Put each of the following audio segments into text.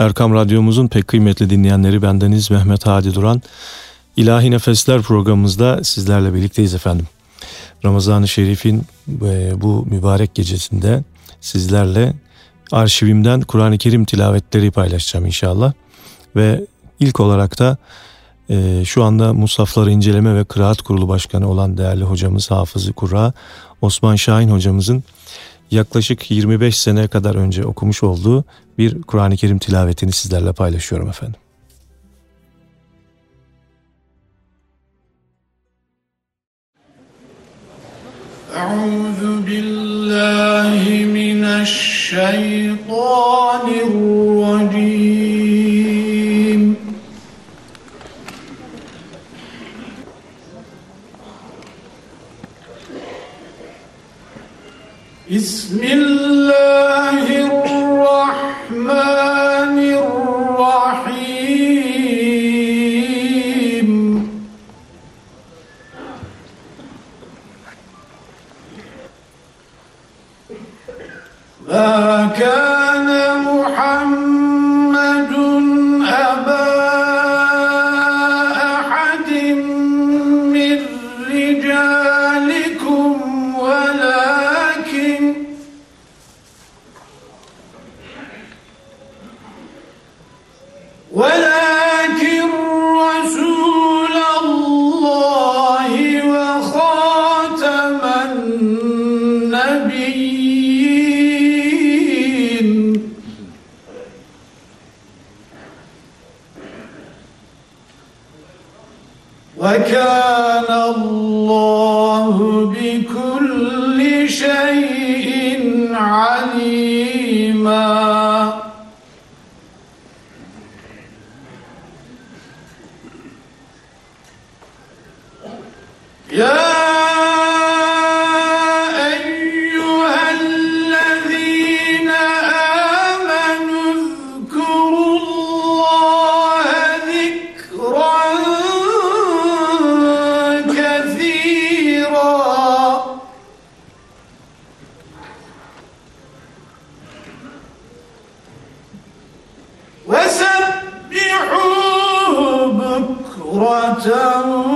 Erkam Radyomuzun pek kıymetli dinleyenleri bendeniz Mehmet Hadi Duran. İlahi Nefesler programımızda sizlerle birlikteyiz efendim. Ramazan-ı Şerif'in e, bu mübarek gecesinde sizlerle arşivimden Kur'an-ı Kerim tilavetleri paylaşacağım inşallah. Ve ilk olarak da e, şu anda Musafları İnceleme ve Kıraat Kurulu Başkanı olan değerli hocamız Hafızı Kurra Osman Şahin hocamızın yaklaşık 25 sene kadar önce okumuş olduğu bir Kur'an-ı Kerim tilavetini sizlerle paylaşıyorum efendim. أعوذ بالله من الشيطان الرجيم بسم الله الرحمن الرحيم. ما كان محمد بكرة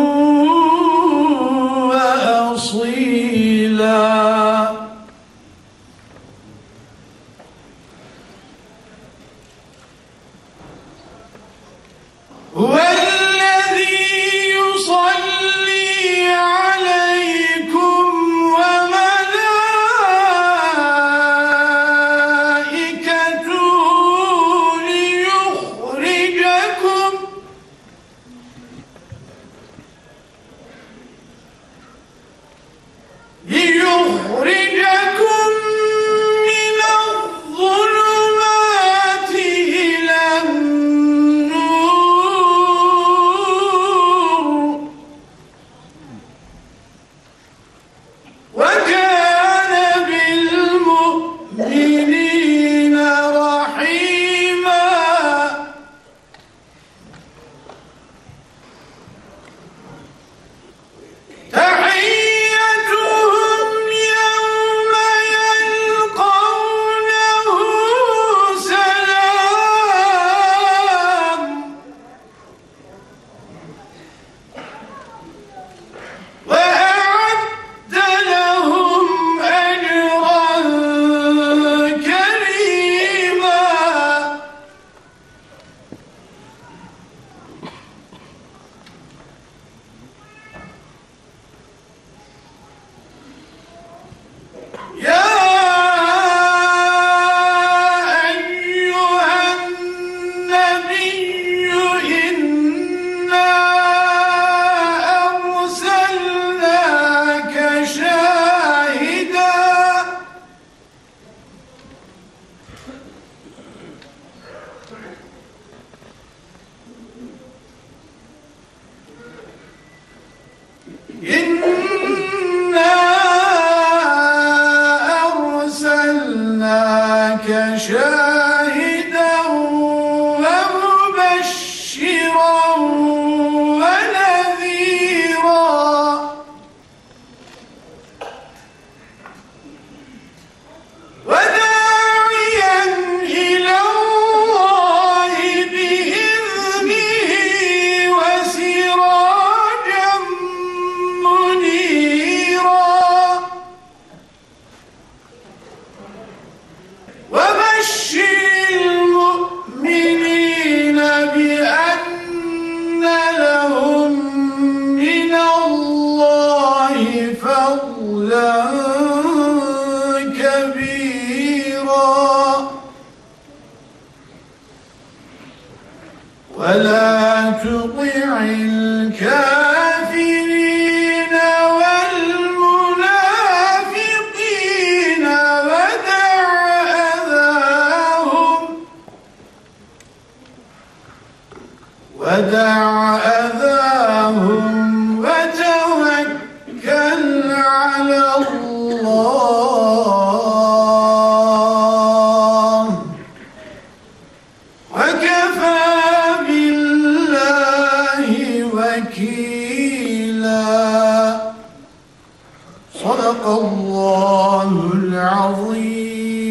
صدق الله العظيم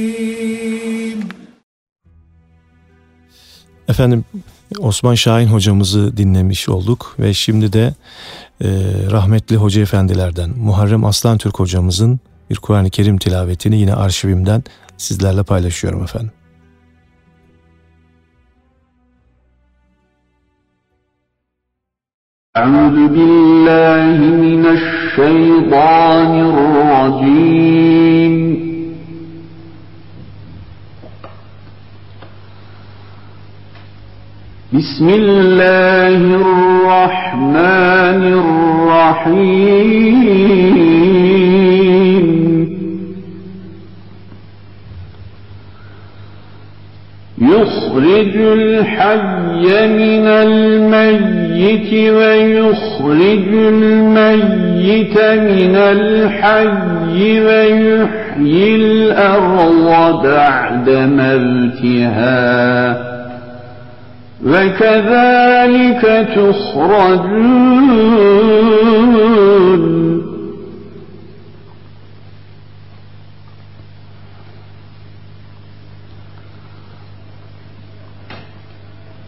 Efendim Osman Şahin hocamızı dinlemiş olduk ve şimdi de e, rahmetli hoca efendilerden Muharrem Aslan Türk hocamızın bir Kur'an-ı Kerim tilavetini yine arşivimden sizlerle paylaşıyorum efendim. أعوذ بالله من الشيطان الرجيم. بسم الله الرحمن الرحيم. يخرج الحي من الميت ويخرج الميت من الحي ويحيي الأرض بعد موتها. وكذلك تخرجون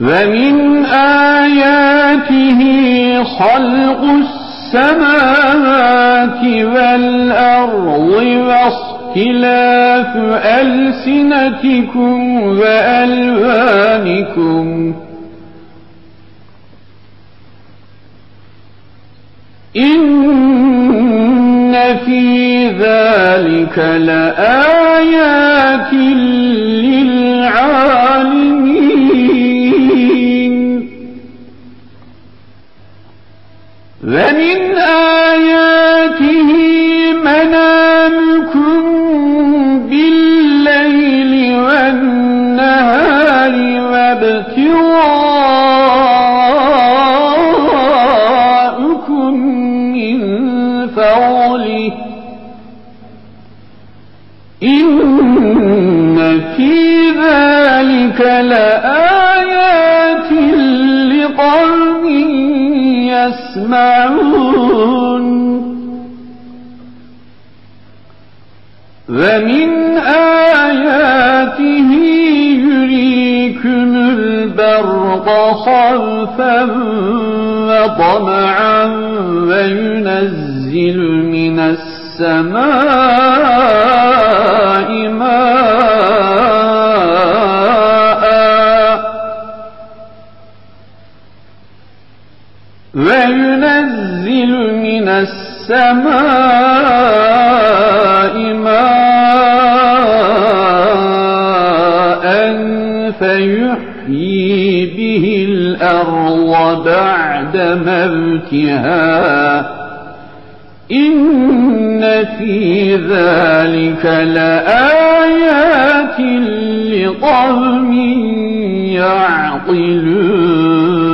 ومن آياته خلق السماوات والأرض واختلاف ألسنتكم وألوانكم. إن في ذلك لآيات للعالمين ومن آياته منامكم يسمعون ومن آياته يريكم البرق خوفا وطمعا وينزل من السماء السماء ماء فيحيي به الأرض بعد موتها. إن في ذلك لآيات لقوم يعقلون.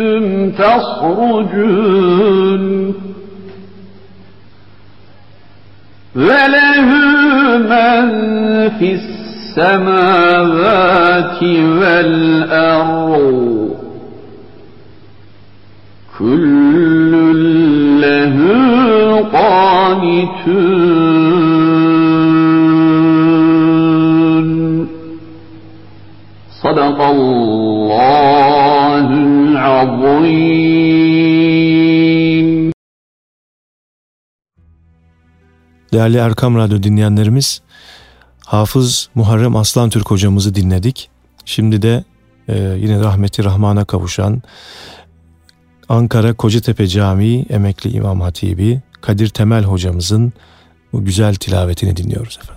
أنتم تخرجون. وله من في السماوات والأرض. كل له قانتون. صدق الله العظيم Değerli Erkam Radyo dinleyenlerimiz, Hafız Muharrem Aslan Türk hocamızı dinledik. Şimdi de e, yine rahmeti rahmana kavuşan Ankara Kocatepe Camii emekli İmam Hatibi Kadir Temel hocamızın bu güzel tilavetini dinliyoruz efendim.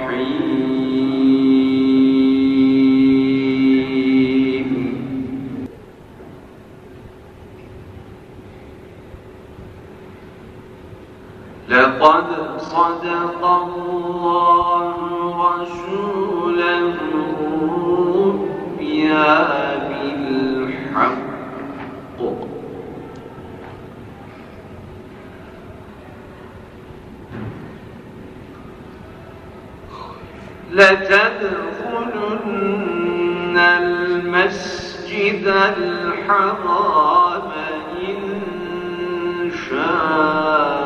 لقد صدق الله رسوله الرؤيا بالحق. لتدخلن المسجد الحرام إن شاء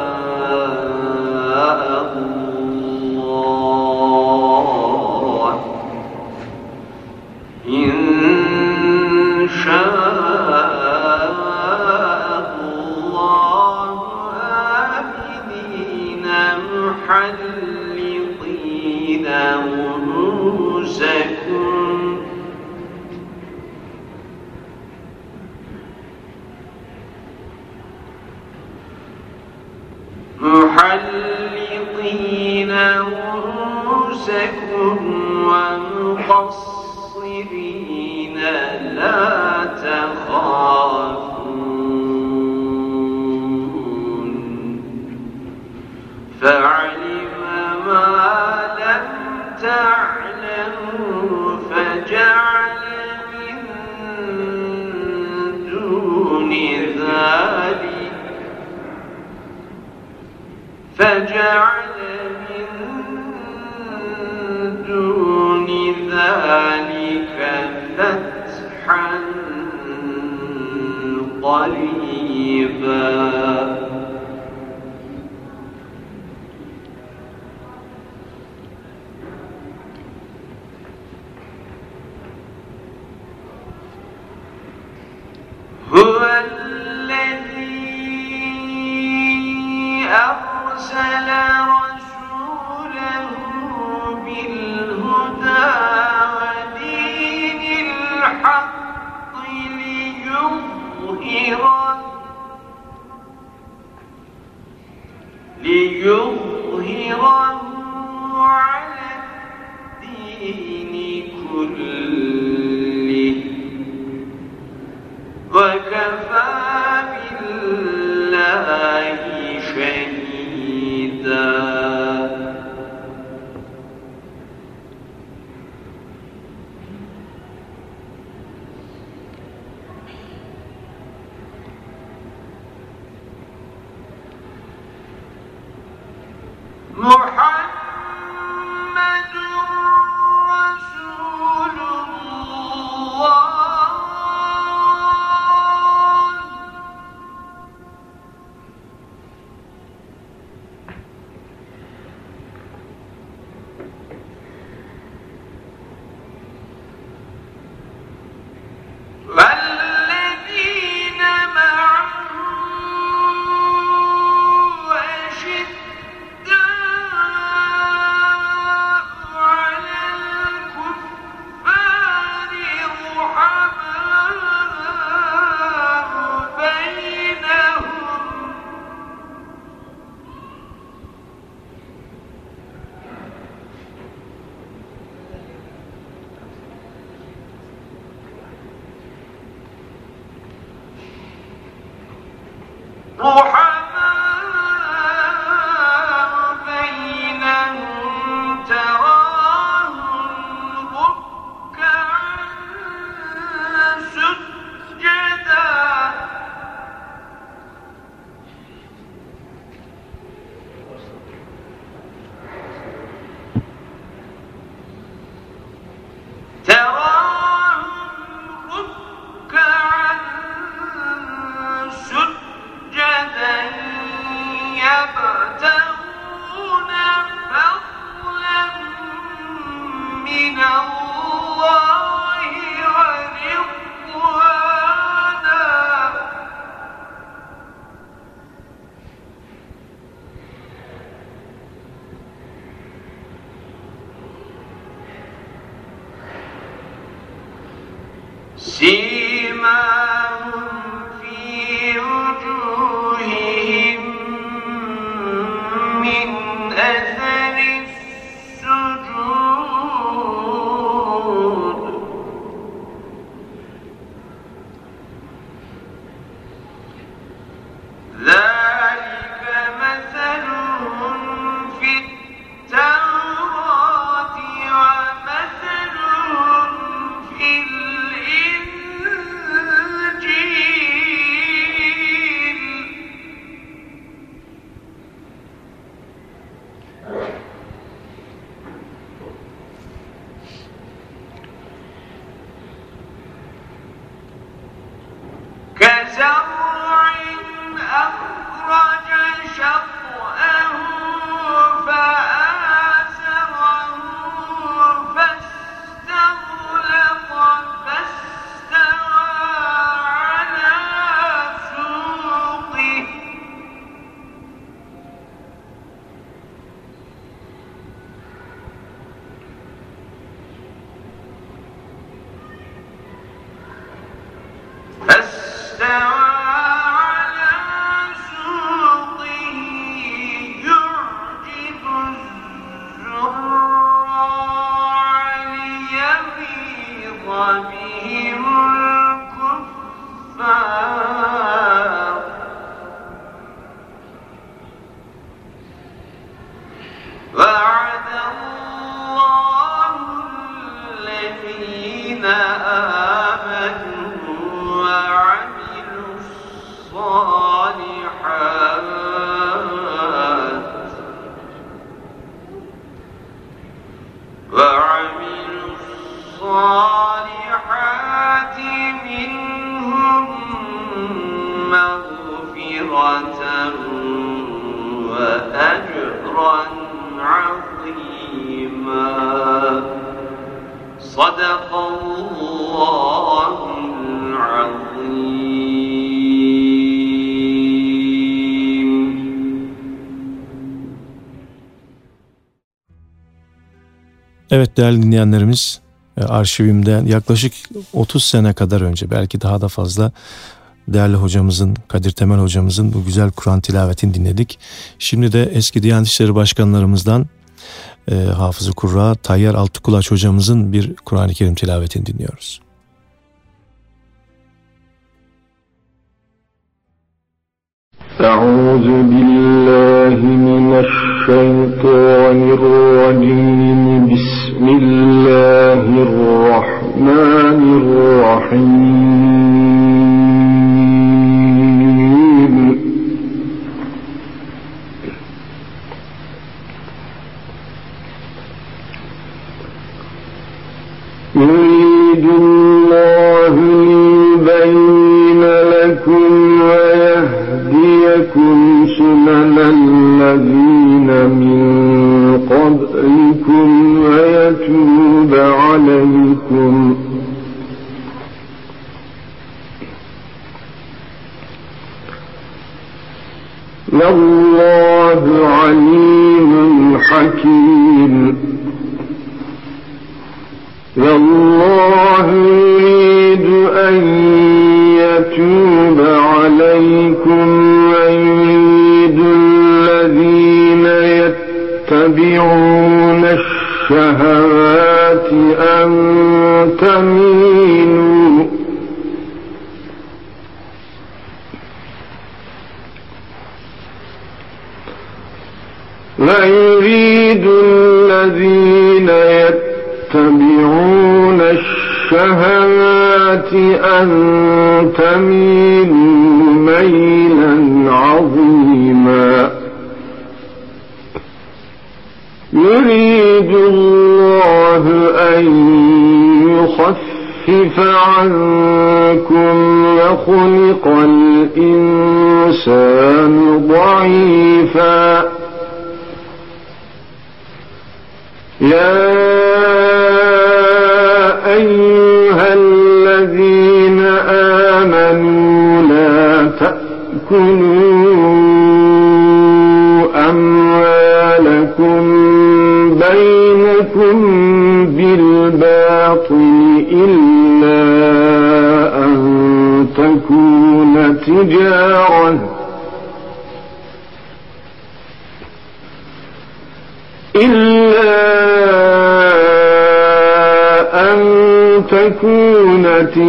صدق الله العظيم Evet değerli dinleyenlerimiz e, arşivimden yaklaşık 30 sene kadar önce belki daha da fazla değerli hocamızın Kadir Temel hocamızın bu güzel Kur'an tilavetini dinledik. Şimdi de eski Diyanet İşleri Başkanlarımızdan e, Hafızı Kurra Tayyar Altıkulaç hocamızın bir Kur'an-ı Kerim tilavetini dinliyoruz. أعوذ بالله من الشيطان الرجيم بسم الله الرحمن الرحيم يريد الله لكم ويهديكم سنن الذين من قبلكم ويتوب عليكم. عليم حكيم. والله يريد أن يتوب عليكم ويريد الذين يتبعون الشهوات أن تميلوا. ويريد الذين يتبعون الشهوات أن تميلوا ميلا عظيما. يريد الله أن يخفف عنكم وخلق الإنسان ضعيفا. يا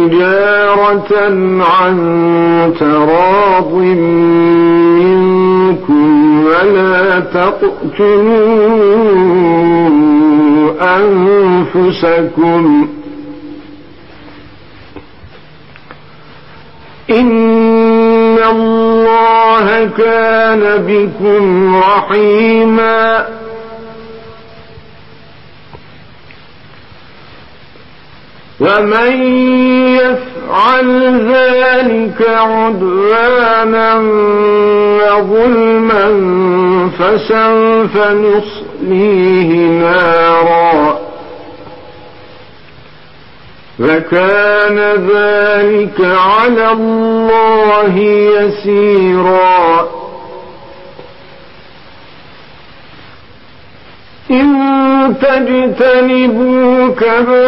تجارة عن تراض منكم ولا تقتلوا أنفسكم. إن الله كان بكم رحيما. ومن يفعل ذلك عدوانا وظلما فسوف نصليه نارا. وكان ذلك على الله يسيرا. إن تجتنبوا كبائر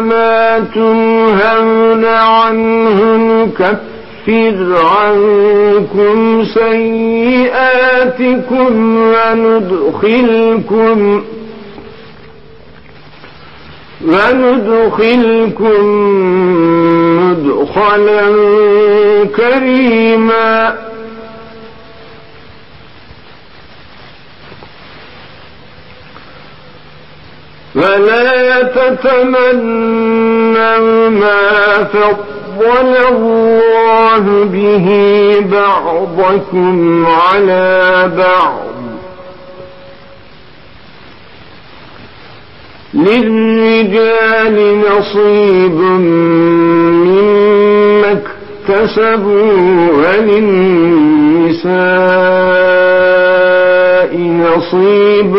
ما تنهون عنه نكفر عنكم سيئاتكم وندخلكم وندخلكم مدخلا كريما ولا تتمنوا ما فضل الله به بعضكم على بعض. للرجال نصيب مما اكتسبوا وللنساء نصيب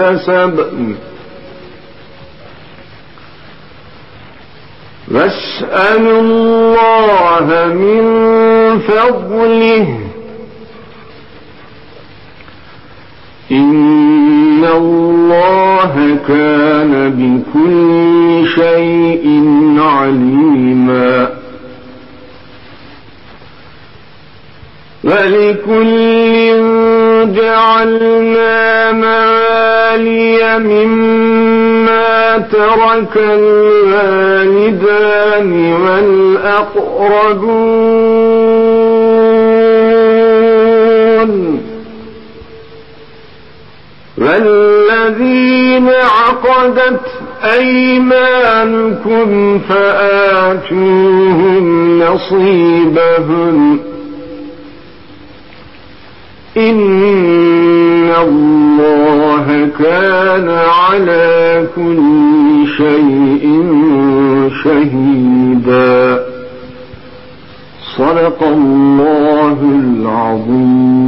اكتسبن واسألوا الله من فضله. إن الله كان بكل شيء عليما. ولكل جعلنا موالي مما ترك الوالدان والأقربون والذين عقدت أيمانكم فآتوهم نصيبهم إن الله كان على كل شيء شهيدا صدق الله العظيم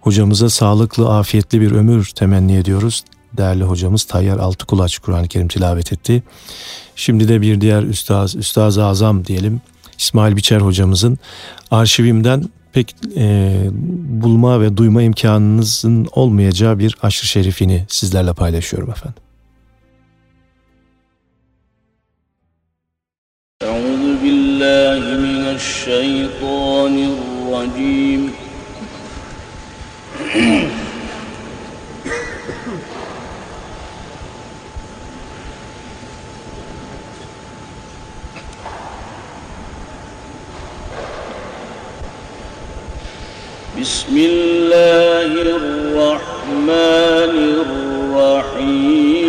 Hocamıza sağlıklı, afiyetli bir ömür temenni ediyoruz. Değerli hocamız Tayyar Altıkulaç Kur'an-ı Kerim tilavet etti. Şimdi de bir diğer üstaz, Üstaz-ı Azam diyelim. İsmail Biçer hocamızın arşivimden pek e, bulma ve duyma imkanınızın olmayacağı bir aşırı şerifini sizlerle paylaşıyorum efendim. Euzu billahi mineşşeytanirracim بسم الله الرحمن الرحيم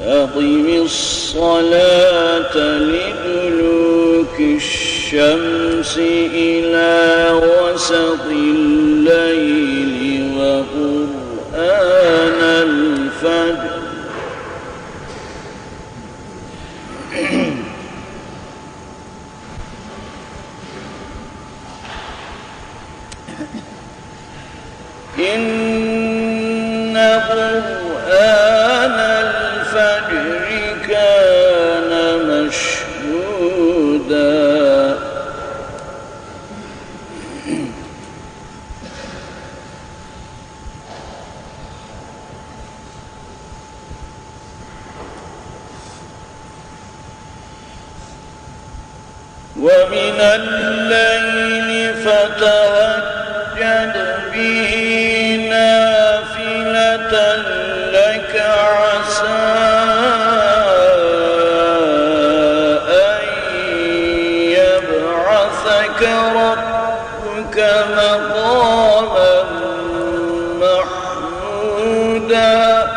أقم الصلاة لدلوك الشمس إلى وسط الليل. الفجر محمودا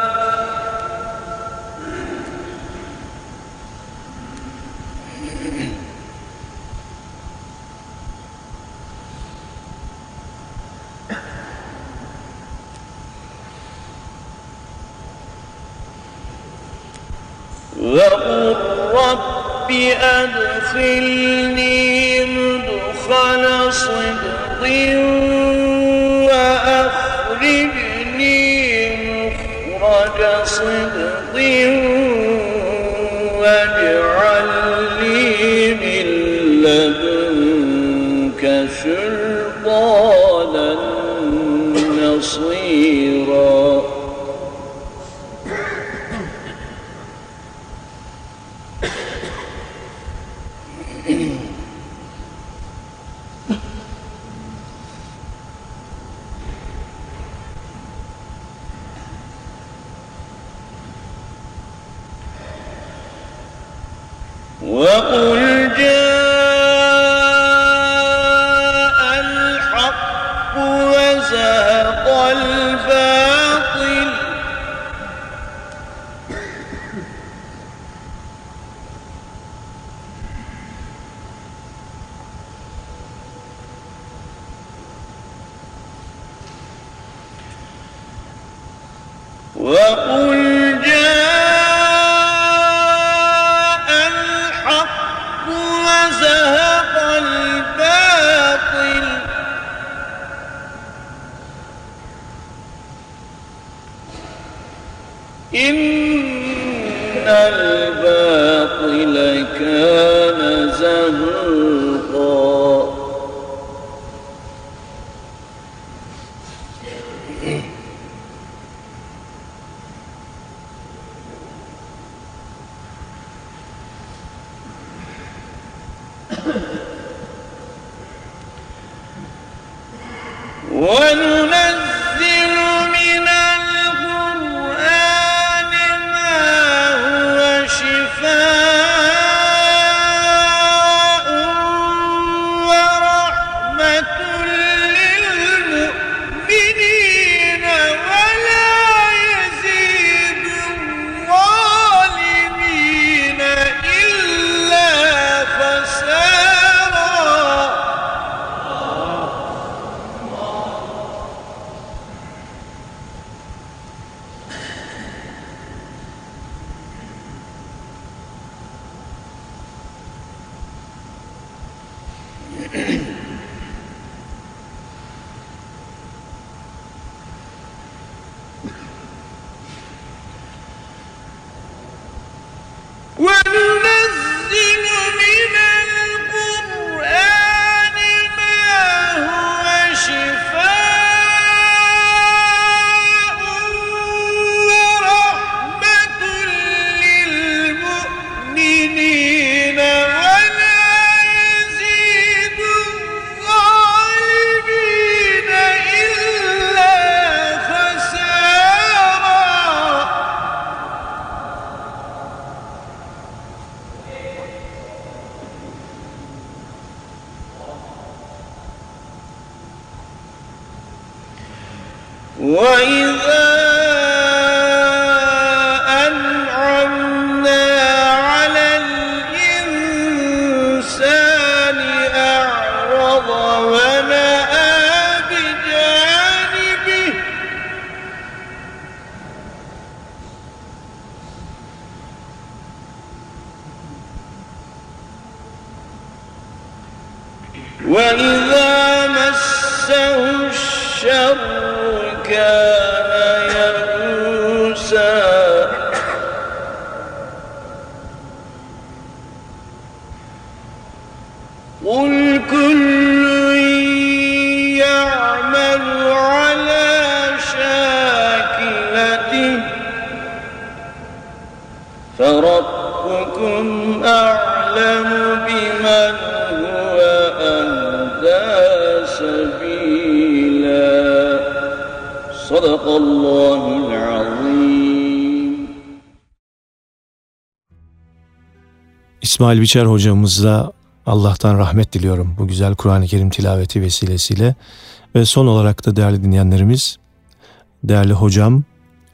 وإذا صدق الله العظيم İsmail Biçer hocamızla Allah'tan rahmet diliyorum bu güzel Kur'an-ı Kerim tilaveti vesilesiyle. Ve son olarak da değerli dinleyenlerimiz, değerli hocam,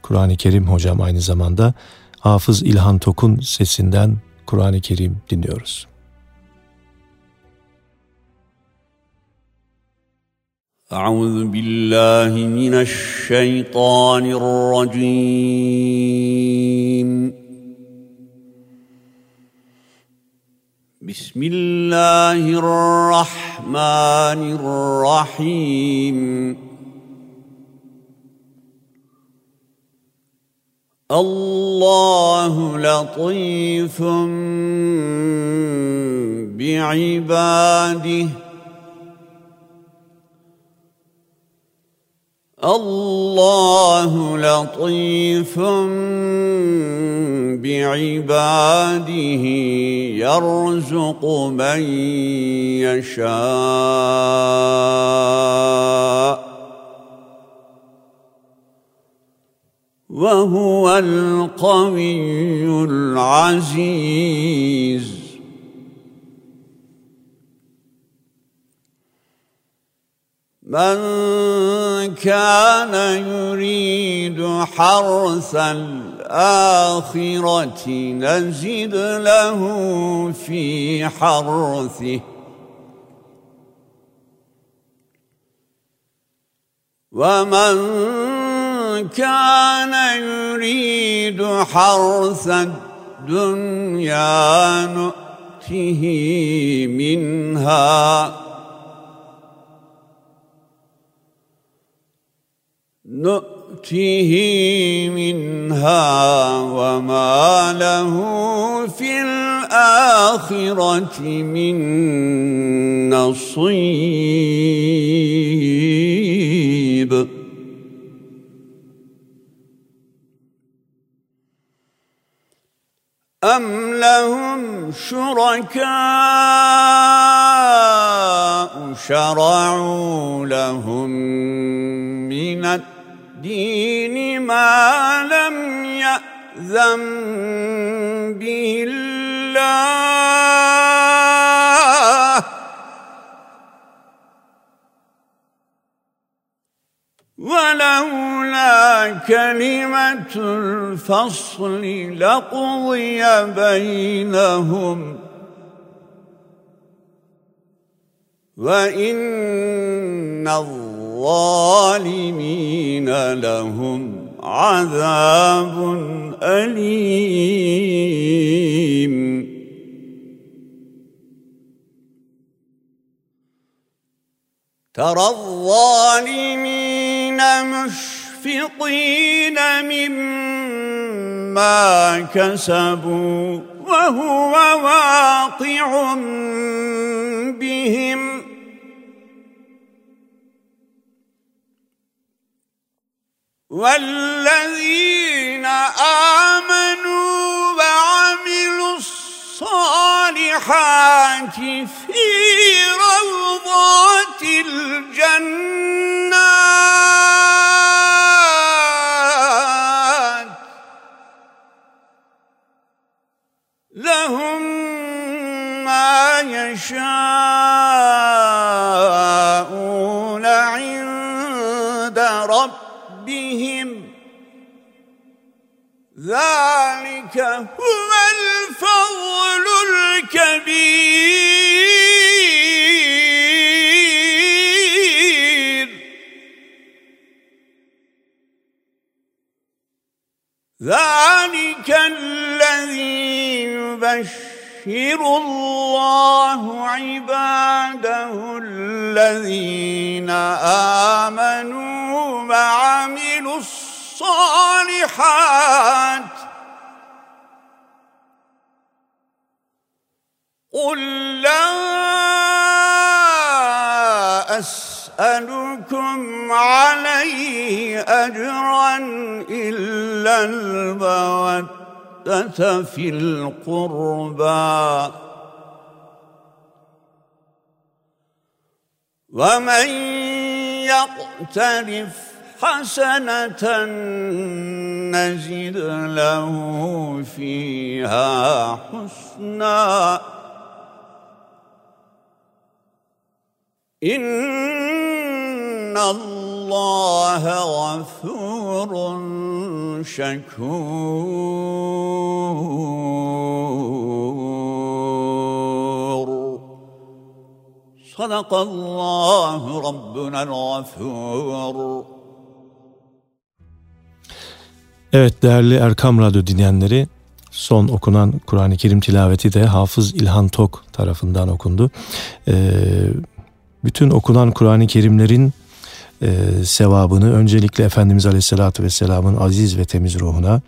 Kur'an-ı Kerim hocam aynı zamanda Hafız İlhan Tok'un sesinden Kur'an-ı Kerim dinliyoruz. أعوذ بالله من الشيطان الرجيم. بسم الله الرحمن الرحيم. الله لطيف بعباده. الله لطيف بعباده يرزق من يشاء وهو القوي العزيز. من كان يريد حرث الآخرة نزد له في حرثه. ومن كان يريد حرث الدنيا نؤته منها. نؤته منها وما له في الآخرة من نصيب. أم لهم شركاء شرعوا لهم من الدين ما لم يأذن به الله ولولا كلمة الفصل لقضي بينهم. وإن الظالمين لهم عذاب أليم. ترى الظالمين مشفقين مما كسبوا وهو واقع بهم. والذين آمنوا وعملوا الصالحات في روضات الجنات لهم ما يشاءون ذلك الذي يبشر الله عباده الذين آمنوا وعملوا الصالحات قل لا أسألكم عليه أجرا إلا المودة في القربى. ومن يقترف حسنة نزد له فيها حسنا. إن الله غفور شكور صدق الله ربنا الغفور Evet değerli Erkam Radyo dinleyenleri son okunan Kur'an-ı Kerim tilaveti de Hafız İlhan Tok tarafından okundu. Ee, bütün okunan Kur'an-ı Kerimlerin e, sevabını öncelikle Efendimiz Aleyhisselatü Vesselam'ın aziz ve temiz ruhuna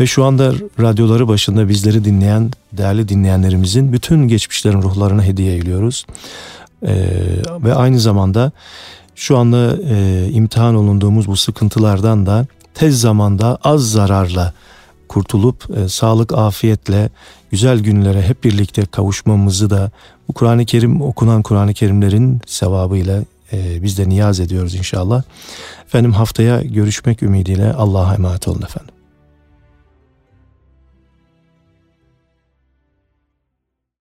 ve şu anda radyoları başında bizleri dinleyen değerli dinleyenlerimizin bütün geçmişlerin ruhlarına hediye ediyoruz. Ee, ve aynı zamanda şu anda e, imtihan olunduğumuz bu sıkıntılardan da tez zamanda az zararla kurtulup e, sağlık afiyetle güzel günlere hep birlikte kavuşmamızı da bu Kur'an-ı Kerim okunan Kur'an-ı Kerimlerin sevabıyla e, biz de niyaz ediyoruz inşallah. Efendim haftaya görüşmek ümidiyle Allah'a emanet olun efendim.